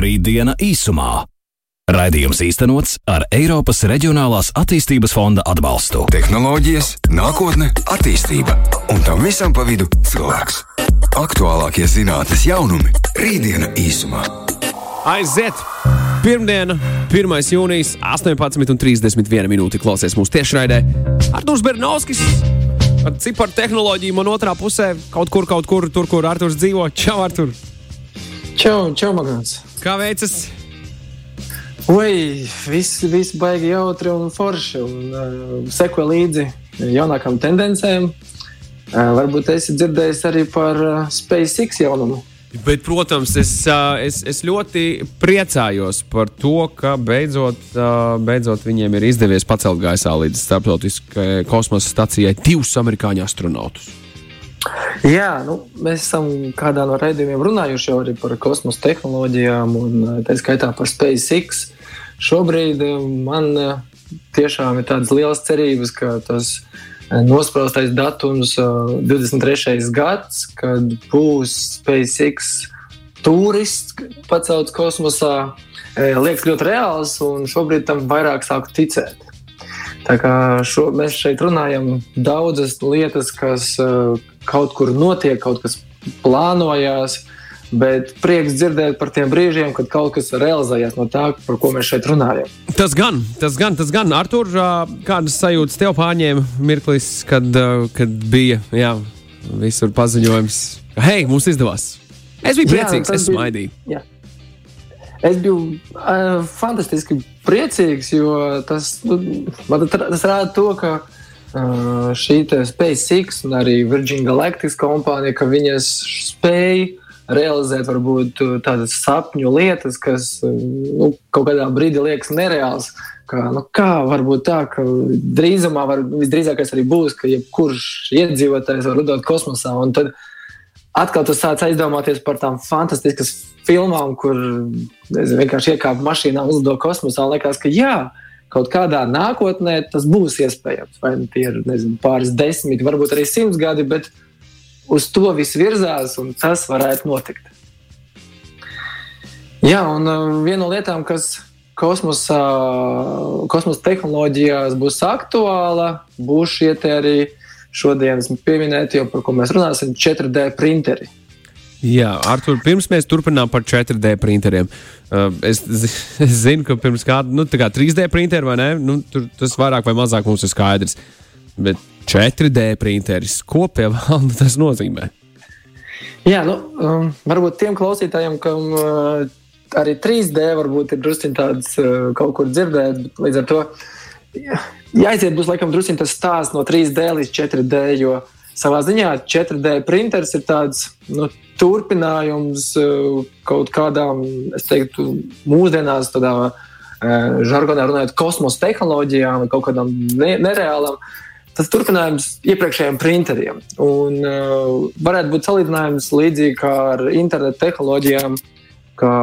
Rītdiena īsumā. Raidījums īstenots ar Eiropas Reģionālās attīstības fonda atbalstu. Tehnoloģijas, nākotne, attīstība un tam visam pa vidu cilvēks. Aktuālākie zinātnīs jaunumi - Rītdiena īsumā. Aiziet! Pirmdiena, 1. jūnijas, 18,31 minūte klausies mūsu tiešraidē. Arthurs Bernovskis ar ciparu tehnoloģiju man otrā pusē, kaut kur, kaut kur, tur, kur Arthurs dzīvo. Čau, Artur! Čau, čau, Magnus! Kā veicas? Oi, viss, viss baigi jautri un forši. Un, uh, seko līdzi jaunākām tendencēm. Uh, varbūt esi dzirdējis arī par uh, SpaceX jaunumu. Bet, protams, es, es, es ļoti priecājos par to, ka beidzot, beidzot viņiem ir izdevies pacelt gaisā līdz starptautiskajai kosmosa stacijai divus amerikāņu astronautus. Jā, nu, mēs esam kādā no raidījumiem runājuši arī par kosmosa tehnoloģijām, un uh, tā skaitā par SpaceX. Šobrīd uh, man uh, tiešām ir tādas lielas cerības, ka tas nospraustais datums, uh, 23. gads, kad būs SpaceX turists pacelts kosmosā, liekas ļoti reāls, un šobrīd tam vairāk sāku ticēt. Tā kā šo, mēs šeit runājam daudzas lietas, kas kaut kur notiek, kaut kas plānojās, bet prieks dzirdēt par tiem brīžiem, kad kaut kas realizējās no tā, par ko mēs šeit runājam. Tas gan, tas gan, tas gan. Artur, kādas sajūtas tev pārņēma mirklis, kad, kad bija jā, visur paziņojums, hei, mums izdevās. Es biju Jā, priecīgs, tas es bija- smaidīju. Jā. Es biju uh, fantastiski priecīgs, jo tas, nu, tas rāda to, ka šī te SpaceX un arī Virgin Galactic kompānija, ka viņas spēj realizēt varbūt uh, tādas sapņu lietas, kas uh, nu, kaut kādā brīdī liekas nereāls. Kā, nu, kā var būt tā, ka drīzumā, var, visdrīzākais arī būs, ka jebkurš iedzīvotājs var lidot kosmosā. Un tad atkal tu sāc aizdomāties par tām fantastiskas filmām, kur nezinu, vienkārši iekāpa mašīnā un uzlido kosmosā. Liekas, ka jā, kaut kādā nākotnē tas būs iespējams. Vai nu tie ir nezinu, pāris desmit, varbūt arī simts gadi, bet uz to viss virzās un tas varētu notikt. Jā, un uh, viena no lietām, kas kosmosa, kosmosa tehnoloģijās būs aktuāla, būs šie arī šodienas pieminēti, jau par ko mēs runāsim, 4D printeri. Jā, Artur, pirms mēs turpinām par 4D printeriem. Uh, es, es zinu, ka pirms kāda nu, kā 3D printeri vai ne, nu, tur, tas vairāk vai mazāk mums ir skaidrs. Bet 4D printeris, ko pie valda tas nozīmē? Jā, nu, um, varbūt tiem klausītājiem, kam uh, arī 3D varbūt ir druskuļi tāds uh, kaut kur dzirdēts, bet līdz ar to jā, jāiziet būs laikam druskuļi tas stāsts no 3D līdz 4D, jo savā ziņā 4D printers ir tāds nu, turpinājums uh, kaut kādām, es teiktu, mūsdienās tādā uh, žargonā runājot, kosmosa tehnoloģijām vai kaut kādām ne nereālām. Tas turpinājums iepriekšējiem printeriem. Un, uh, varētu būt salīdzinājums līdzīgi kā ar internetu tehnoloģijām, kā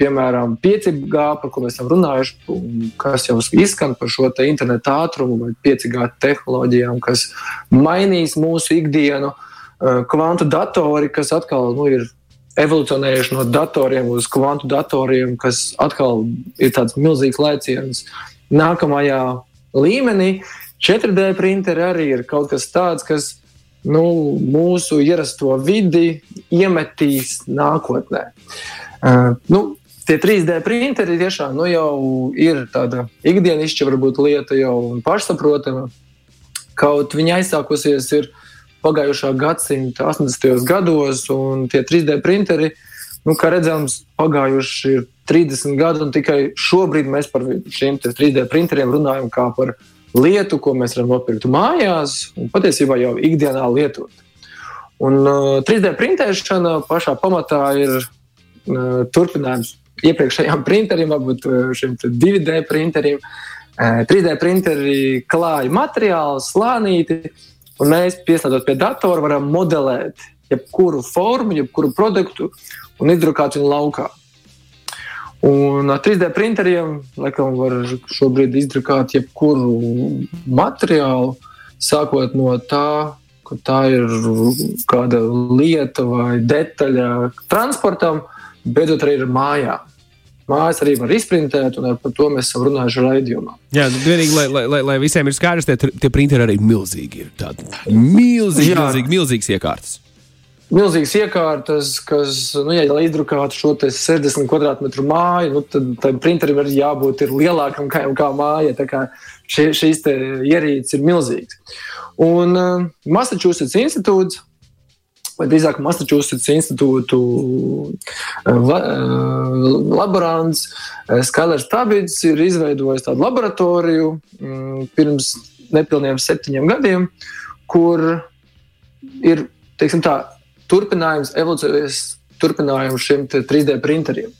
piemēram 5G, par ko mēs esam runājuši, un kas jau izskan par šo te internetu ātrumu vai 5G tehnoloģijām, kas mainīs mūsu ikdienu. Uh, kvantu datori, kas atkal nu, ir evolucionējuši no datoriem uz kvantu datoriem, kas atkal ir tāds milzīgs lēciens nākamajā līmenī. 4D printeri arī ir kaut kas tāds, kas nu, mūsu ierasto vidi iemetīs nākotnē. Uh, nu, tie 3D printeri tiešām nu, jau ir tāda ikdienišķa varbūt lieta jau pašsaprotama. Kaut viņa aizsākusies ir pagājušā gadsimta 80. gados, un tie 3D printeri, nu, kā redzams, pagājuši ir 30 gadi, un tikai šobrīd mēs par šiem 3D printeriem runājam kā par lietu, ko mēs varam nopirkt mājās, un patiesībā jau ikdienā lietot. Un uh, 3D printēšana pašā pamatā ir turpinājums iepriekšējām printeriem, varbūt šiem 2D printeriem. Uh, 3D printeri klāja materiālu, slānīti, un mēs, pieslēdzot pie datora, varam modelēt jebkuru formu, jebkuru produktu un izdrukāt viņu laukā. Un ar 3D printeriem laikam, var šobrīd izdrukāt jebkuru materiālu, sākot no tā, ka tā ir kāda lieta vai detaļa transportam, beidzot arī ar mājām. mājas arī var izprintēt, un par to mēs esam runājuši raidījumā. Jā, nu, vienīgi, lai, lai, lai, lai visiem ir skaidrs, tie, tie printeri arī ir milzīgi. Ir tādi milzīgi, milzīgi, milzīgas iekārtas. Milzīgas iekārtas, kas, nu, ja izdrukātu šo 60 km māju, nu, tad tam printerim ir jābūt ir lielākam kā, kā māja. Kā šie, šīs ierīces ir milzīgas. Un uh, Massachusetts institūts vai drīzāk Massachusetts institūtu la, laborants Skalers Tabits ir izveidojis tādu laboratoriju pirms nepilniem septiņiem gadiem, kur ir teiksim, tā, turpinājums, evolūcijas turpinājums šiem 3D printeriem.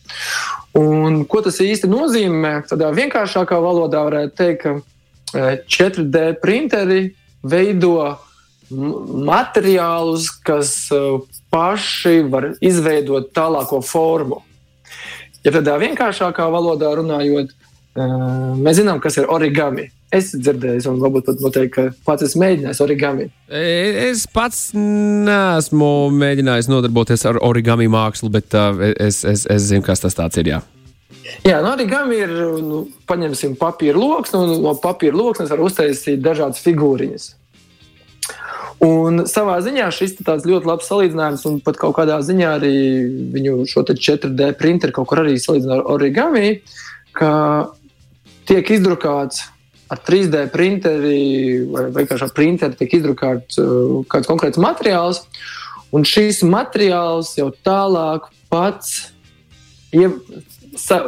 Un, ko tas īsti nozīmē? Tādā vienkāršākā valodā varētu teikt, ka 4D printeri veido materiālus, kas paši var izveidot tālāko formu. Ja tādā vienkāršākā valodā runājot, mēs zinām, kas ir origami. Es dzirdēju, un varbūt pat noteikti, ka pats esmu mēģinājis origami. Es pats neesmu mēģinājis nodarboties ar origami mākslu, bet es, es, es zinu, kas tas ir. Jā. Jā, nu, origami ir, nu, paņemsim papīra lokus, un no papīra lokus var uztaisīt dažādas figūriņas. Un savā ziņā šis ir ļoti labs salīdzinājums, un pat kaut kādā ziņā arī viņu šo 4D printeru kaut kur arī salīdzina ar origami, ka tiek izdrukāts ar 3D printeri vai vienkārši ar printeri tiek izdrukāts uh, kāds konkrēts materiāls, un šīs materiāls jau tālāk pats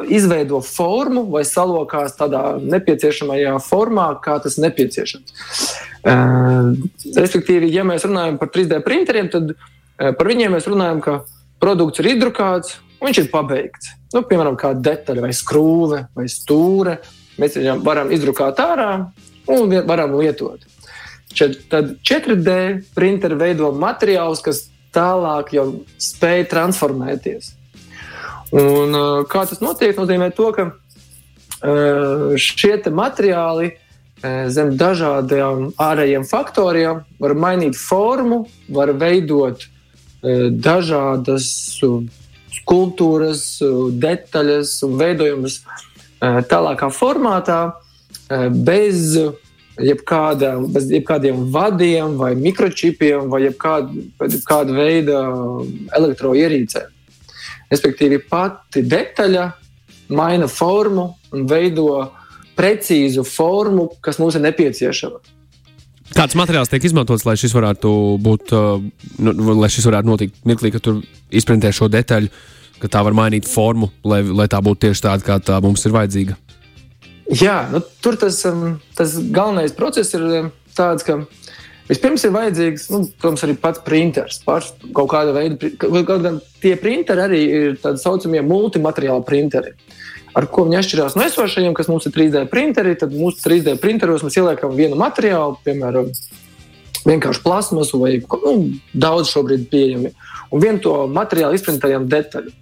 izveido formu vai salokās tādā nepieciešamajā formā, kā tas nepieciešams. Uh, respektīvi, ja mēs runājam par 3D printeriem, tad uh, par viņiem mēs runājam, ka produkts ir izdrukāts, un viņš ir pabeigts. Nu, piemēram, kāda detaļa, vai skrūve, vai stūre, Mēs viņam varam izdrukāt ārā un varam lietot. Tad 4D printeri veido materiālus, kas tālāk jau spēj transformēties. Un, uh, kā tas notiek? nozīmē to, ka uh, šie materiāli uh, zem dažādiem ārējiem faktoriem var mainīt formu, var veidot dažādas skulptūras, detaļas un veidojumus Eh, tālākā formātā, eh, bez jebkāda, bez jebkādiem vadiem, vai mikročipiem, vai jebkāda, jebkāda veida elektroierīcēm. Respektīvi, pati detaļa maina formu un veido precīzu formu, kas mums ir nepieciešama. Kāds materiāls tiek izmantots, lai šis varētu būt, uh, nu, lai šis varētu notikt mirklī, kad tur izprintē šo detaļu? Ka tā var mainīt formu, lai, lai tā būtu tieši tāda, kā tā mums ir vajadzīga. Jā, nu, tur tas, um, tas galvenais process ir um, tāds, ka vispirms ir vajadzīgs, nu, protams, arī pats printers. Pārs, kaut kāda veida, kaut gan tie printeri arī ir tādi saucamie multimateriāli printeri. Ar ko viņi atšķirās no esošajiem, kas mums ir 3D printeri, tad mūsu 3D printeros mēs ieliekam vienu materiālu, piemēram, vienkārši plasmasu vai nu, daudz šobrīd pieejami. Un vienu to materiālu izprintējam detaļu.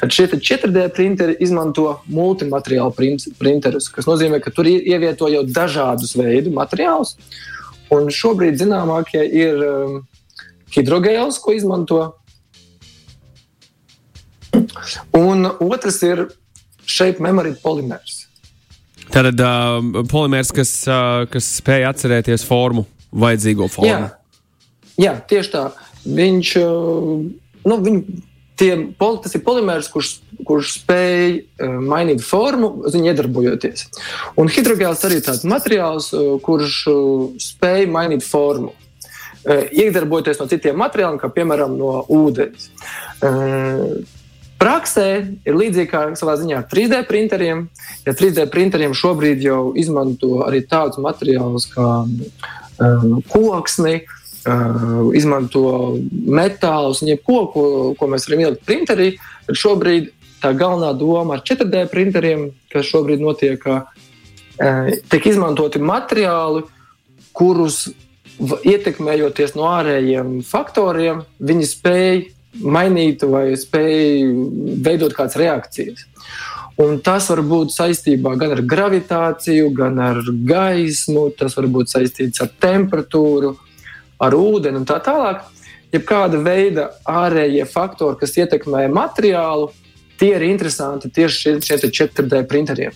Tad šie 4D printeri izmanto multimateriālu printerus, kas nozīmē, ka tur ievieto jau dažādus veidus materiālus. Un šobrīd zināmākie ir um, hidrogēls, ko izmanto. Un otrs ir shape memory polimers. Tātad uh, polimers, kas, uh, kas spēj atcerēties formu, vajadzīgo formu. Jā, Jā tieši tā. Viņš, nu, viņ, tie, tas ir polimērs, kurš, kurš spēj mainīt formu, viņa iedarbojoties. Un hidrogēls arī ir tāds materiāls, kurš spēj mainīt formu. Iedarbojoties no citiem materiāliem, kā piemēram no ūdens. Praksē ir līdzīgi kā savā ziņā ar 3D printeriem. Ja 3D printeriem šobrīd jau izmanto arī tādus materiālus kā um, koksni, uh, izmanto metālus un jebko, ko, ko mēs varam ielikt printerī, tad šobrīd tā galvenā doma ar 4D printeriem, kas šobrīd notiek, uh, tiek izmantoti materiāli, kurus ietekmējoties no ārējiem faktoriem, viņi spēj mainīt vai spēj veidot kādas reakcijas. Un tas var būt saistībā gan ar gravitāciju, gan ar gaismu, tas var būt saistīts ar temperatūru, ar ūdeni un tā tālāk. Jebkāda veida ārējie faktori, kas ietekmē materiālu, tie ir interesanti tieši šie, šie 4D printeriem.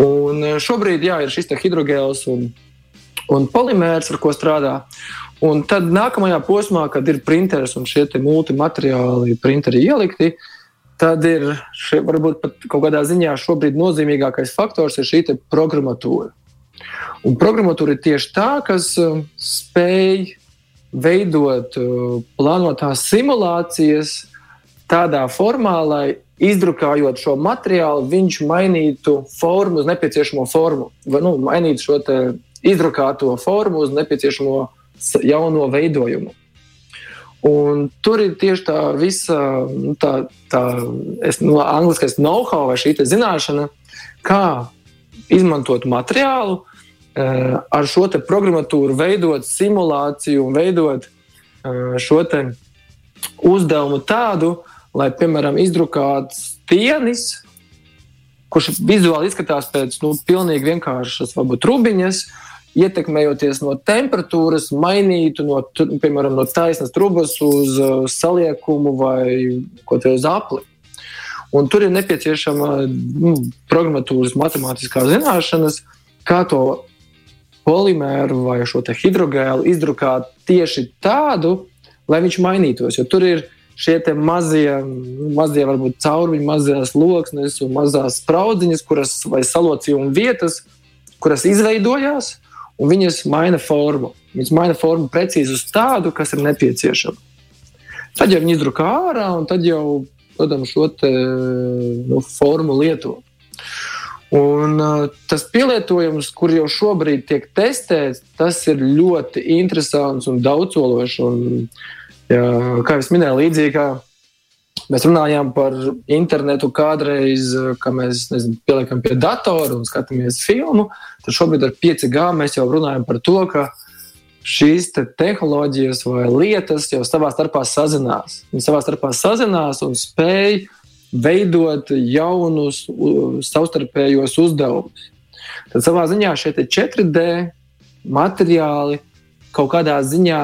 Un šobrīd jā, ir šis hidrogēls un, un polimērs, ar ko strādā. Un tad nākamajā posmā, kad ir printeris un šie multimateriāli printeri ielikti, tad ir šie, varbūt pat kaut kādā ziņā šobrīd nozīmīgākais faktors ir šī programmatūra. Un programmatūra ir tieši tā, kas uh, spēj veidot uh, plānotās simulācijas tādā formā, lai izdrukājot šo materiālu, viņš mainītu formu uz nepieciešamo formu, vai nu, mainītu šo izdrukāto formu uz nepieciešamo jauno veidojumu. Un tur ir tieši tā visa, nu, tā, tā nu, angliskais know-how vai šī zināšana, kā izmantot materiālu, uh, ar šo programmatūru, veidot simulāciju un veidot uh, šo uzdevumu tādu, lai, piemēram, izdrukāts tienis, kurš vizuāli izskatās pēc nu, pilnīgi vienkāršas, varbūt trubiņas, uh, ietekmējoties no temperatūras, mainītu no, piemēram, no taisnas trubas uz uh, saliekumu vai ko te uz apli. Un tur ir nepieciešama nu, programmatūras, matemātiskā zināšanas, kā to polimēru vai šo hidrogēlu izdrukāt tieši tādu, lai viņš mainītos. Jo tur ir šie mazie, mazie varbūt caurumiņi, mazās un mazās spraudziņas, kuras vai salocījuma vietas, kuras izveidojās un viņas maina formu. Viņas maina formu precīzi uz tādu, kas ir nepieciešama. Tad jau viņi izdrukā ārā, un tad jau, protams, šo te, nu, formu lieto. Un, uh, tas pielietojums, kur jau šobrīd tiek testēts, tas ir ļoti interesants un daudzsološs. Un, jā, kā jau minēju, līdzīgi kā Mēs runājām par internetu kādreiz, kad mēs nezinu, pieliekam pie datora un skatāmies filmu. Tad šobrīd ar 5G mēs jau runājam par to, ka šīs te tehnoloģijas vai lietas jau savā starpā sazinās. Viņas savā starpā sazinās un spēj veidot jaunus savstarpējos uzdevumus. Tad savā ziņā šie 4D materiāli kaut kādā ziņā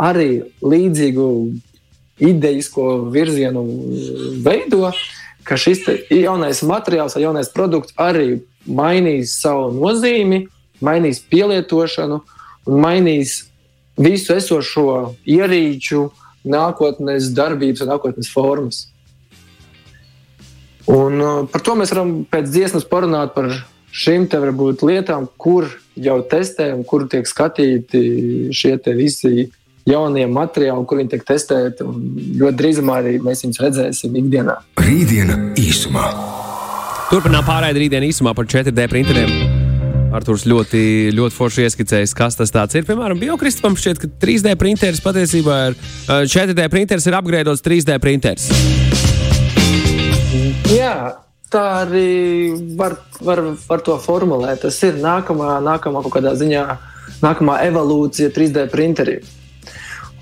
arī līdzīgu idejisko virzienu veido, ka šis jaunais materiāls vai jaunais produkts arī mainīs savu nozīmi, mainīs pielietošanu un mainīs visu esošo ierīču, nākotnes darbības un nākotnes formas. Un, uh, par to mēs varam pēc dziesmas parunāt par šīm lietām, kur jau testē un kur tiek skatīti šie visi jaunie materiāli, kur viņi tiek testēti. Ļoti drīzumā arī mēs viņus redzēsim ikdienā. Rītdiena īsumā. Turpinām pārējai rītdienā īsumā par 4D printeriem. Arthurs ļoti, ļoti forši ieskicējis, kas tas ir. Piemēram, Biokristam šķiet, ka 3D printeris patiesībā ir 4D printeris, ir apgrēdots 3D printeris. Jā, tā arī var, var, var to formulēt. Tas ir nākamā, nākamā kaut kādā ziņā, nākamā evolūcija 3D printeriem.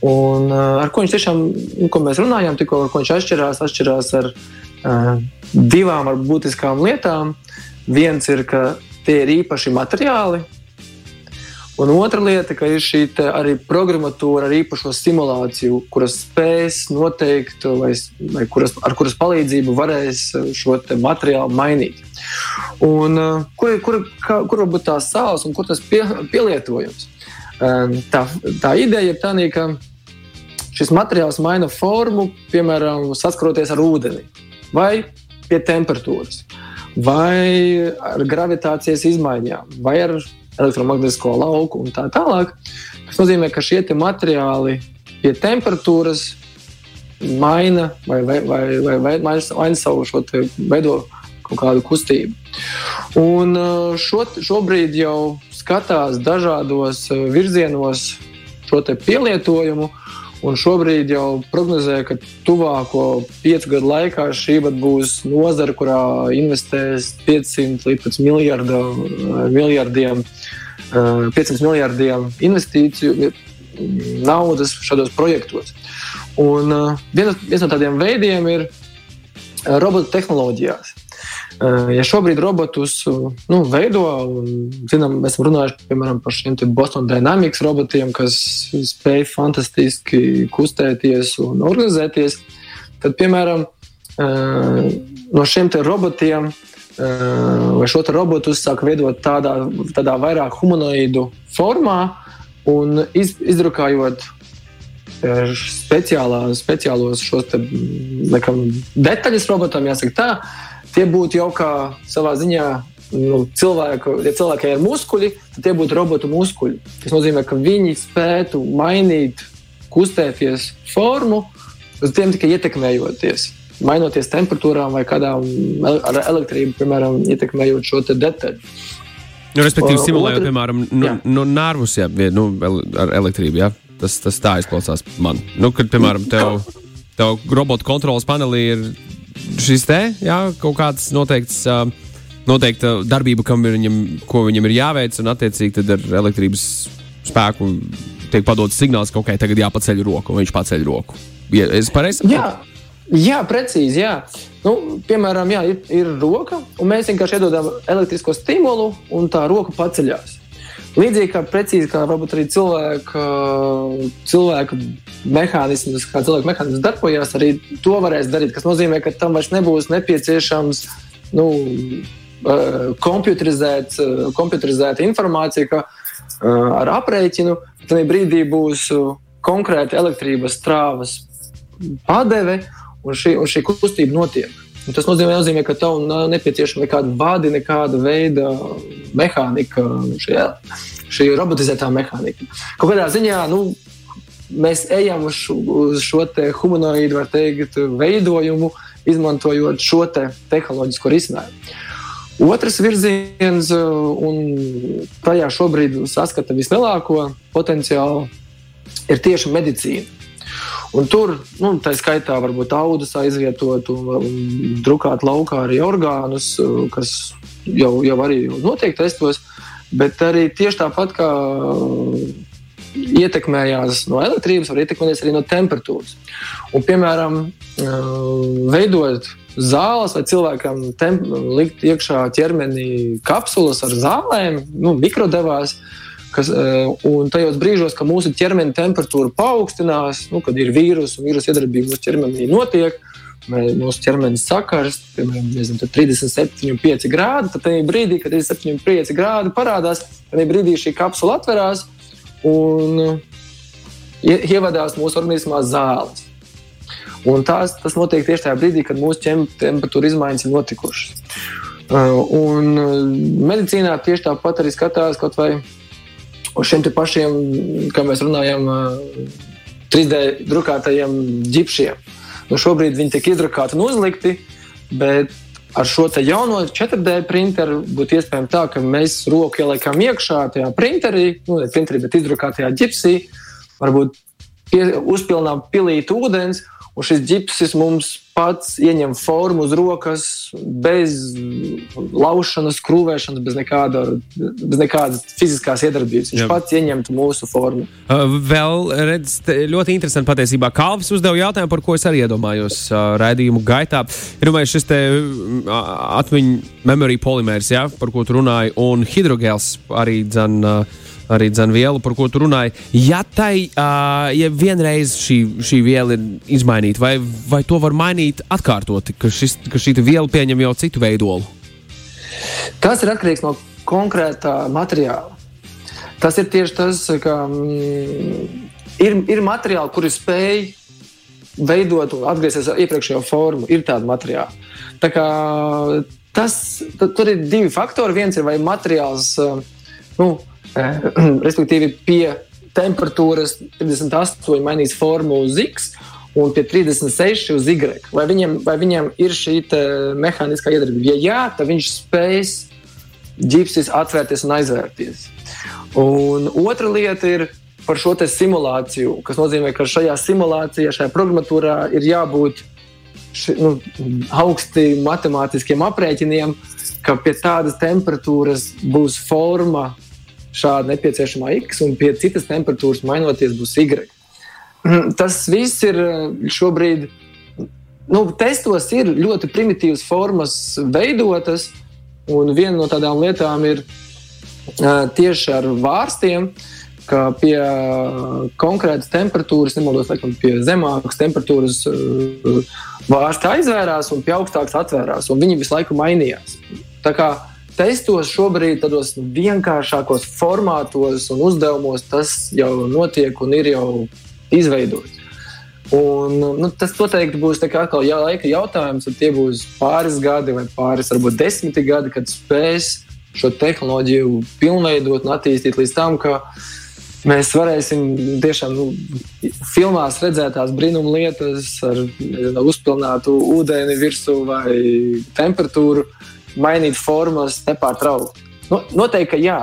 Un, uh, ar ko viņš tiešām, nu, ko mēs runājām, tikko ar ko viņš atšķirās, atšķirās ar uh, divām ar būtiskām lietām. Viens ir, ka tie ir īpaši materiāli, un otra lieta, ka ir šī arī programmatūra ar īpašo simulāciju, kuras spēs noteikt, vai, vai kuras, ar kuras palīdzību varēs šo materiālu mainīt. Un, kur, kur, kā, kur var būt tās sāls un kur tas pie, pielietojums? Tā, tā ideja ir tā, ka šis materiāls maina formu, piemēram, saskaroties ar ūdeni vai pie temperatūras, vai ar gravitācijas izmaiņām, vai ar elektromagnētisko lauku un tā tālāk. Tas nozīmē, ka šie materiāli pie temperatūras maina vai, vai, vai, vai, vai maina, savu šo veido kaut kādu kustību. Un šo, šobrīd jau skatās dažādos eh, virzienos šo pielietojumu. Un šobrīd jau prognozē, ka tuvāko piecu gadu laikā šī būs nozara, kurā investēs 500 līdz miljarda, eh, miljardiem, 500 eh, miljardiem investīciju naudas šādos projektos. Un viens, viens no tādiem veidiem ir robotu tehnoloģijās. Ja šobrīd robotus nu, veido, zinām, mēs esam runājuši piemēram, par šiem Boston Dynamics robotiem, kas spēj fantastiski kustēties un organizēties, tad, piemēram, no šiem robotiem vai šo robotu uzsāka veidot tādā, tādā vairāk humanoidu formā un iz, izdrukājot speciālā, speciālos šos te, laikam, detaļas robotam, jāsaka tā, tie būtu jau kā savā ziņā nu, cilvēku, ja cilvēkiem ir muskuļi, tad tie būtu robotu muskuļi. Tas nozīmē, ka viņi spētu mainīt, kustēties formu, uz tiem tikai ietekmējoties. Mainoties temperatūrām vai kādām ar elektrību, piemēram, ietekmējot šo detaļu. Nu, respektīvi, simulējot, otru, piemēram, nu, nu, nervus jā, nu, ar elektrību. Jā. Tas, tas tā izklausās man. Nu, kad, piemēram, tev, tev robotu kontrolas panelī ir šis te, jā, kaut kāds noteikts. Uh, noteikta darbība, ir viņam, ko viņam ir jāveic, un attiecīgi ar elektrības spēku tiek padots signāls, ka ok, tagad jāpaceļ roku, un viņš paceļ roku. Ja, es pareizi saprotu? Jā, precīzi. Jā. Nu, piemēram, jā, ir, ir roka, un mēs vienkārši iedodam elektrisko stimulu, un tā roka paceļās. Līdzīgi kā precīzi, kā varbūt arī cilvēka, cilvēka mehānisms, kā cilvēka mehānisms darbojas, arī to varēs darīt. Tas nozīmē, ka tam vairs nebūs nepieciešams nu, komputerizēta informācija, ka ar aprēķinu tajā brīdī būs konkrēti elektrības trāvas padeve, un šī, un šī kustība notiek. Un tas nozīmē, nozīmē, ka tev nav nepieciešama nekāda vādi, nekāda veida mehānika, šī, šī robotizētā mehānika. Kaut kādā ziņā nu, mēs ejam uz šo, uz šo te humanoīdu, teikt, veidojumu, izmantojot šo te tehnoloģisko risinājumu. Otrs virziens, un tajā šobrīd saskata vislielāko potenciālu, ir tieši medicīna. Un tur, nu, tā skaitā, varbūt audus aizvietot un, un drukāt laukā arī orgānus, uh, kas jau, jau arī notiek testos, bet arī tieši tāpat kā ietekmējās no elektrības, var ietekmēties arī no temperatūras. Un, piemēram, uh, veidojot zāles, vai cilvēkam likt iekšā ķermenī kapsulas ar zālēm, nu, mikrodevās. Kas, eh, un tajos brīžos, kad mūsu ķermeņa temperatūra paaugstinās, nu, kad ir vīrusu un vīrusu iedarbība mūsu ķermenī notiek, mūsu ķermenis sakars, piemēram, nezinu, 37,5 grādi. Tad brīdī, kad ir 37,5 grādi, parādās, tad brīdī šī kapsula atverās un ievadās mūsu organismā zāles. Un tās, tas notiek tieši tajā brīdī, kad mūsu temperatūra izmaiņas ir notikušas. Uh, un uh, medicīnā tieši tāpat arī skatās kaut vai uz šiem pašiem, kā mēs runājam, 3D uh, drukātajiem ģipšiem. Nu, šobrīd viņi tiek izdrukāti un uzlikti, bet ar šo jauno 4D printeru būtu iespējams tā, ka mēs roku ieliekam iekšā tajā printerī, nu, ne printerī, bet izdrukātajā ģipsī, varbūt pie, uzpilnām pilīt ūdens Un šis ģipsis mums pats ieņem formu uz rokas, bez laušanas, krūvēšanas, bez, nekāda, bez nekādas fiziskās iedarbības. Viņš Jā. pats ieņemtu mūsu formu. Uh, vēl redz, ļoti interesanti patiesībā. Kalvis uzdeva jautājumu, par ko es arī iedomājos uh, raidījumu gaitā. Ir domāju, šis te uh, atmiņu memory polimērs, ja, par ko tu runāji, un hidrogēls arī dzan. Uh, arī vielu, par ko tu runāji. Ja, tai, uh, ja vienreiz šī, šī viela ir izmainīta, vai, vai to var mainīt atkārtoti, ka, šis, ka šī viela pieņem jau citu veidolu? Tas ir atkarīgs no konkrētā materiāla. Tas ir tieši tas, ka mm, ir, ir materiāli, kuri spēj veidot un atgriezties iepriekšējo formu. Ir tādi materiāli. Tā kā, tas, tur ir divi faktori. Viens ir, vai materiāls nu, respektīvi, pie temperatūras 38 mainīs formu uz X un pie 36 uz Y. Vai viņam, vai viņam ir šī mehāniskā iedarbība? Ja jā, tad viņš spēs ģipsis atvērties un aizvērties. Un otra lieta ir par šo simulāciju, kas nozīmē, ka šajā simulācijā, šajā programmatūrā ir jābūt ši, nu, augsti matemātiskiem aprēķiniem, ka pie tādas temperatūras būs forma šāda nepieciešamā X, un pie citas temperatūras mainoties būs Y. Tas viss ir eh, šobrīd. Nu, testos ir ļoti primitīvas formas veidotas, un viena no tādām lietām ir uh, tieši ar vārstiem, ka pie konkrētas temperatūras, nemaldos, laikam, pie zemākas temperatūras vārsta aizvērās un pie augstākas atvērās, un viņi visu laiku mainījās. Tā kā testos šobrīd tādos vienkāršākos formātos un uzdevumos tas jau notiek un ir jau izveidots. Un, nu, tas noteikti būs atkal jā, laika jautājums, un tie būs pāris gadi vai pāris, varbūt desmiti gadi, kad spēs šo tehnoloģiju pilnveidot un attīstīt līdz tam, ka mēs varēsim tiešām nu, filmās redzēt tās brīnuma lietas ar nezinu, uzpilnātu ūdeni virsū vai temperatūru, mainīt formas nepārtraukti. Nu, noteikti, ka jā,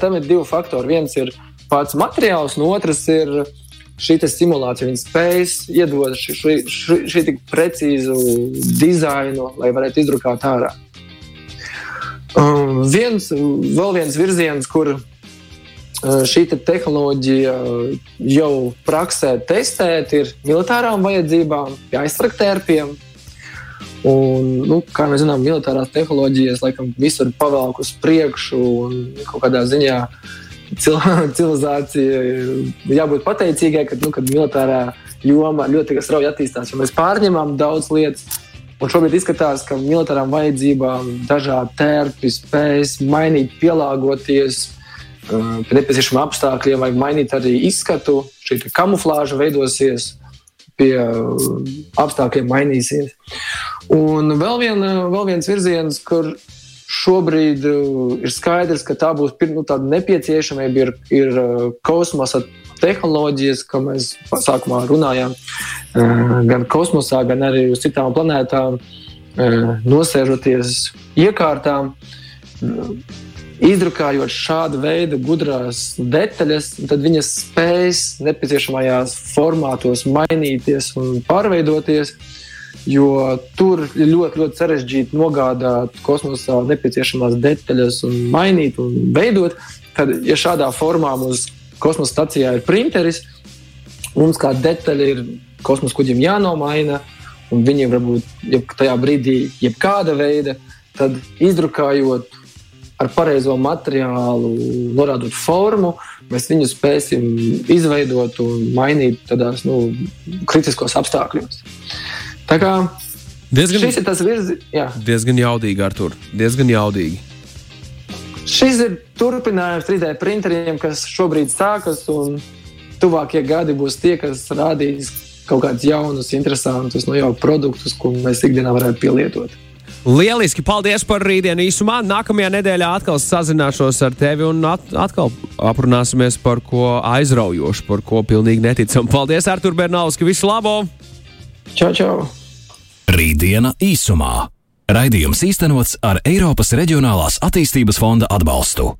tam ir divi faktori. Viens ir pats materiāls, un otrs ir šī simulācija. Viņa spējas iedot šī tik precīzu dizainu, lai varētu izdrukāt ārā. Um, viens, vēl viens virziens, kur uh, šī te tehnoloģija jau praksē testēt, ir militārām vajadzībām, pie aizsargtērpiem. Un, nu, kā mēs zinām, militārās tehnoloģijas laikam visur pavelk uz priekšu un kaut kādā ziņā civilizācija jābūt pateicīgai, ka, nu, kad militārā joma ļoti strauji attīstās, jo mēs pārņemam daudz lietas Un šobrīd izskatās, ka militārām vajadzībām dažādi tērpi spējas mainīt, pielāgoties uh, pie nepieciešamiem apstākļiem, vai mainīt arī izskatu. Šī kamuflāža veidosies, pie uh, apstākļiem mainīsies. Un vēl, vien, vēl viens virziens, kur šobrīd uh, ir skaidrs, ka tā būs nu, tāda nepieciešamība, ir, ir kosmosa tehnoloģijas, ko mēs sākumā runājām, eh, gan kosmosā, gan arī uz citām planētām, nosēžoties iekārtām, izdrukājot šādu veidu gudrās detaļas, tad viņas spēs nepieciešamajās formātos mainīties un pārveidoties. Jo tur ir ļoti, ļoti sarežģīti nogādāt kosmosā nepieciešamās detaļas, un mainīt un veidot. Tad, ja šādā formā mums kosmosa stacijā ir printeris. Mums kā detaļa ir kosmosa kuģim jānomaina, un viņiem varbūt ja tajā brīdī, jebkāda veida, tad izdrukājot ar pareizo materiālu, norādot formu, mēs viņu spēsim izveidot un mainīt tādās nu, kritiskos apstākļos. Tā kā diezgan, šis ir tas virziens, diezgan jaudīgi, Artur. Diezgan jaudīgi. Šis ir turpinājums 3D printeriem, kas šobrīd sākas, un tuvākie gadi būs tie, kas rādīs kaut kādus jaunus, interesantus, no nu, jau produktus, ko mēs ikdienā varētu pielietot. Lieliski, paldies par rītdienu īsumā. Nākamajā nedēļā atkal sazināšos ar tevi un at atkal aprunāsimies par ko aizraujošu, par ko pilnīgi neticam. Paldies, Artur Bernālski, visu labo! Čau, čau! Rītdiena īsumā. Raidījums īstenots ar Eiropas Reģionālās attīstības fonda atbalstu.